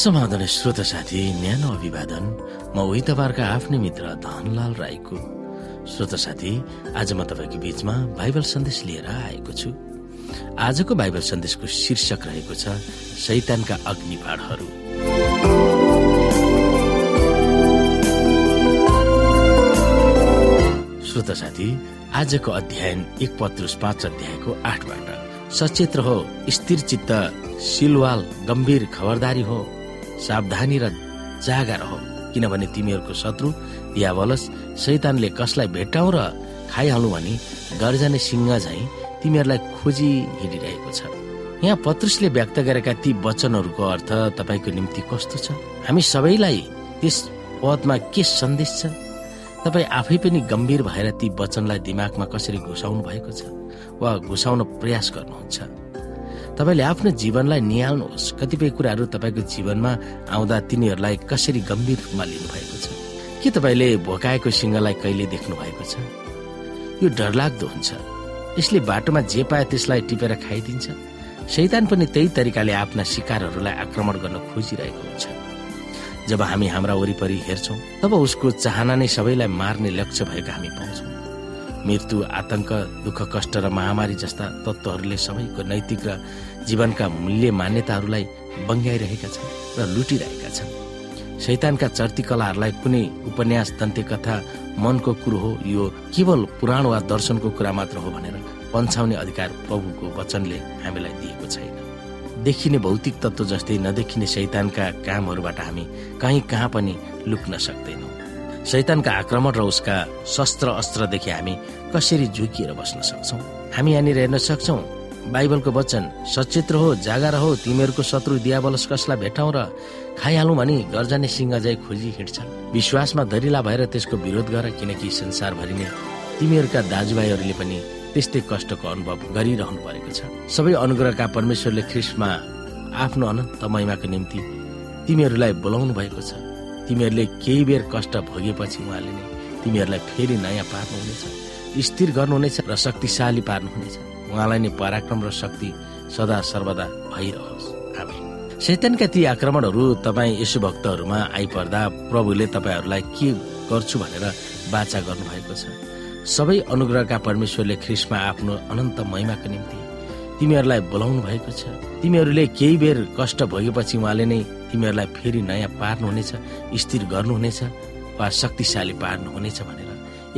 समाधान श्रोता साथी न्यानो अभिवादन। म उही तपाईँहरूका आफ्नै मित्र धनलाल राईको। श्रोता साथी आज म तपाईँको बीचमा बाइबल सन्देश लिएर आएको छु। आजको बाइबल सन्देशको शीर्षक रहेको छ शैतानका अग्निबाणहरू श्रोता साथी आजको अध्ययन एक पत्रुस पाँच अध्यायको आठबाट सचेत हो स्थिर चित्त सिलवाल गम्भीर खबरदारी हो। सावधानी र जागा रह। किनभने तिमीहरूको शत्रु यावलस शैतानले कसलाई भेटाउ र खाइहालौँ भनी गर्जाने सिंह झै तिमीहरूलाई खोजी हिँडिरहेको छ। यहाँ पत्रुसले व्यक्त गरेका ती वचनहरूको अर्थ तपाईँको निम्ति कस्तो छ? हामी सबैलाई त्यस पदमा के सन्देश छ? तपाईँ आफै पनि गम्भीर भएर ती वचनलाई दिमागमा कसरी घुसाउनु भएको छ वा घुसाउन प्रयास गर्नुहुन्छ? तपाईँले आफ्नो जीवनलाई निहाल्नुहोस्। कतिपय कुराहरू तपाईँको जीवनमा आउँदा तिनीहरूलाई कसरी गम्भीर रूपमा लिनुभएको छ? के तपाईँले भोकाएको सिंहलाई कहिले देख्नु भएको छ? यो डरलाग्दो हुन्छ। यसले बाटोमा जे पाए त्यसलाई टिपेर खाइदिन्छ। शैतान पनि त्यही तरिकाले आफ्ना शिकारहरूलाई आक्रमण गर्न खोजिरहेको हुन्छ। जब हामी हाम्रा वरिपरि हेर्छौँ तब उसको चाहना नै सबैलाई मार्ने लक्ष्य भएको हामी पाउँछौँ। मृत्यु आतंक दुःख कष्ट र महामारी जस्ता तत्त्वहरूले सबैको नैतिक र जीवनका मूल्य मान्यताहरूलाई बङ्ग्याइरहेका छन् र लुटिरहेका छन्। शैतानका चर्ती कलाहरूलाई कुनै उपन्यास दन्ते कथा मनको कुरो हो यो केवल पुराण वा दर्शनको कुरा मात्र हो भनेर पन्छाउने अधिकार प्रभुको वचनले हामीलाई दिएको छैन। देखिने भौतिक तत्व जस्तै नदेखिने शैतानका कामहरूबाट हामी कहीँ कहाँ पनि लुक्न सक्दैनौँ। शैतानका आक्रमण र उसका शस्त्र अस्त्रदेखि हामी कसरी झुकिएर बस्न सक्छौँ? हामी यहाँनिर हेर्न सक्छौँ बाइबलको वचन सचेत रहो जागा रहो तिमीहरूको शत्रु दियावलस कसलाई भेटाउ र खाइहालौँ भनी गर्जने सिंह जय खोजी हिँड्छन्। विश्वासमा दरिला भएर त्यसको विरोध गर किनकि संसारभरि नै तिमीहरूका दाजुभाइहरूले पनि त्यस्तै कष्टको अनुभव गरिरहनु परेको छ। सबै अनुग्रहका परमेश्वरले ख्रिस्टमा आफ्नो अनन्त महिमाको निम्ति तिमीहरूलाई बोलाउनु भएको छ। तिमीहरूले केही बेर कष्ट भोगेपछि उहाँले नै तिमीहरूलाई फेरि नयाँ पार्नुहुनेछ। स्थिर गर्नुहुनेछ र शक्तिशाली पार्नुहुनेछ। उहाँलाई नै पराक्रम र शक्ति सदा सर्वदा भइरहोस्। शैतानका ती आक्रमणहरू तपाईँ यसो भक्तहरूमा आइपर्दा प्रभुले तपाईँहरूलाई के गर्छु भनेर बाचा गर्नुभएको छ। सबै अनुग्रहका परमेश्वरले ख्रिस्टमा आफ्नो अनन्त महिमाको निम्ति तिमीहरूलाई बोलाउनु भएको छ। तिमीहरूले केही बेर कष्ट भोगेपछि उहाँले नै तिमीहरूलाई फेरि नयाँ पार्नुहुनेछ स्थिर गर्नुहुनेछ वा शक्तिशाली पार्नुहुनेछ भनेर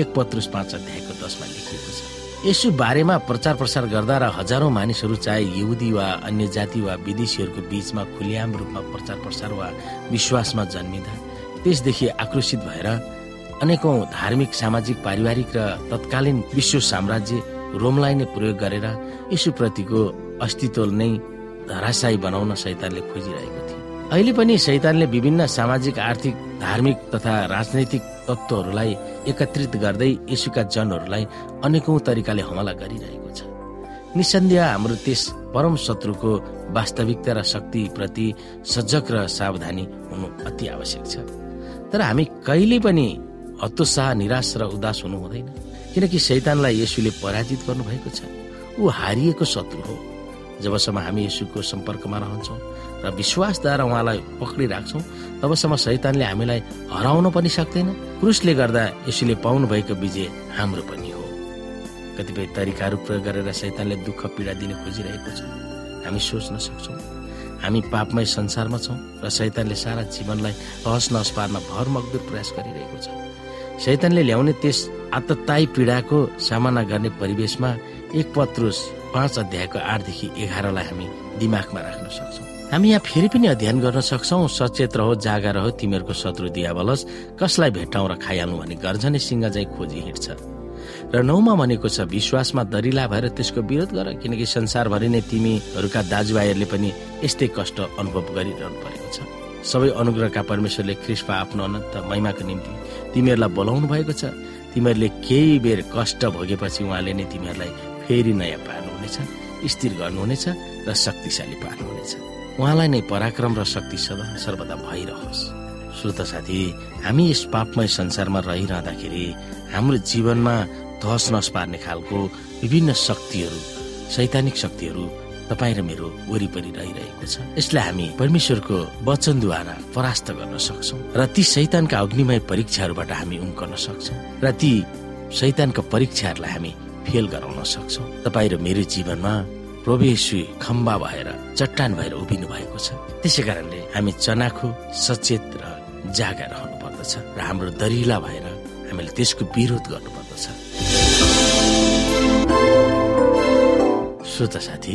एक पत्रुस पाँच अध्यायको दसमा लेखिएको छ। यसो बारेमा प्रचार प्रसार गर्दा र हजारौं मानिसहरू चाहे यहुदी वा अन्य जाति वा विदेशीहरूको बीचमा खुल्याम रूपमा प्रचार प्रसार वा विश्वासमा जन्मिँदा त्यसदेखि आक्रोशित भएर अनेकौं धार्मिक सामाजिक पारिवारिक र तत्कालीन विश्व साम्राज्य रोमलाई नै प्रयोग गरेर यसुप्रतिको अस्तित्व नै धराशायी बनाउन शैतानले खोजिरहेको थियो। अहिले पनि शैतानले विभिन्न सामाजिक आर्थिक धार्मिक तथा राजनैतिक तत्त्वहरूलाई एकत्रित गर्दै यसुका जनहरूलाई अनेकौं तरिकाले हमला गरिरहेको छ। निसन्देह हाम्रो त्यस परम शत्रुको वास्तविकता र शक्ति प्रति सजग र सावधानी हुनु अति आवश्यक छ। तर हामी कहिले पनि हतोत्साह निराश र उदास हुनु हुँदैन। किनकि शैतानलाई यसुले पराजित गर्नुभएको छ। ऊ हारिएको शत्रु हो। जबसम्म हामी यसुको सम्पर्कमा रहन्छौँ र विश्वासद्वारा उहाँलाई पक्रिराख्छौँ तबसम्म शैतानले हामीलाई हराउन पनि सक्दैन। क्रुसले गर्दा यसुले पाउनु भएको विजय हाम्रो पनि हो। कतिपय तरिकाहरू प्रयोग गरेर शैतानले दुःख पीडा दिन खोजिरहेको छ। हामी सोच्न सक्छौँ। हामी पापमय संसारमा छौँ र शैतानले सारा जीवनलाई तहस नहस पार्न भरमग्दुर प्रयास गरिरहेको छ। शैतानले ल्याउने त्यस आतताई पीडाको सामना गर्ने परिवेशमा एक पत्रुस पाँच अध्यायको आठदेखि एघारलाई हामी दिमागमा राख्न सक्छौँ। हामी यहाँ फेरि पनि अध्ययन गर्न सक्छौ सचेत रहो जागा रहो तिमीहरूको शत्रु दियावलस कसलाई भेटाउँ र खाइहाल्नु भने गर्जने सिंह चाहिँ खोजी हिँड्छ। र नौमा भनेको छ विश्वासमा दरिला भएर त्यसको विरोध गर किनकि संसारभरि नै तिमीहरूका दाजुभाइहरूले पनि यस्तै कष्ट अनुभव गरिरहनु परेको छ। सबै अनुग्रहका परमेश्वरले ख्रिस्पा आफ्नो अनन्त महिमाको निम्ति तिमीहरूलाई बोलाउनु भएको छ। तिमीहरूले केही बेर कष्ट भोगेपछि उहाँले नै तिमीहरूलाई फेरि नयाँ पार्नुहुनेछ स्थिर गर्नुहुनेछ र शक्तिशाली पार्नुहुनेछ। उहाँलाई नै पराक्रम र शक्ति सदा सर्वदा भइरहोस्। श्रोत साथी हामी यस पापमय संसारमा रहिरहँदाखेरि हाम्रो जीवनमा धस नस पार्ने खालको विभिन्न शक्तिहरू सैद्धान्तिक शक्तिहरू तपाईँ र मेरो वरिपरि रहिरहेको छ। यसलाई हामी परमेश्वरको वचनद्वारा परास्त गर्न सक्छौँ र ती शैतानका अग्निमय परीक्षाहरूबाट हामी उम्कन सक्छौँ र ती शैतानका परीक्षाहरूलाई हामी फेल गराउन सक्छौँ। तपाईँ र मेरो जीवनमा प्रवेशी खम्बा भएर चट्टान भएर उभिनु भएको छ। त्यसै कारणले हामी चनाखो सचेत र जागा रहनु पर्दछ र हाम्रो दरिला भएर हामीले त्यसको विरोध गर्नुपर्दछ। श्रोता साथी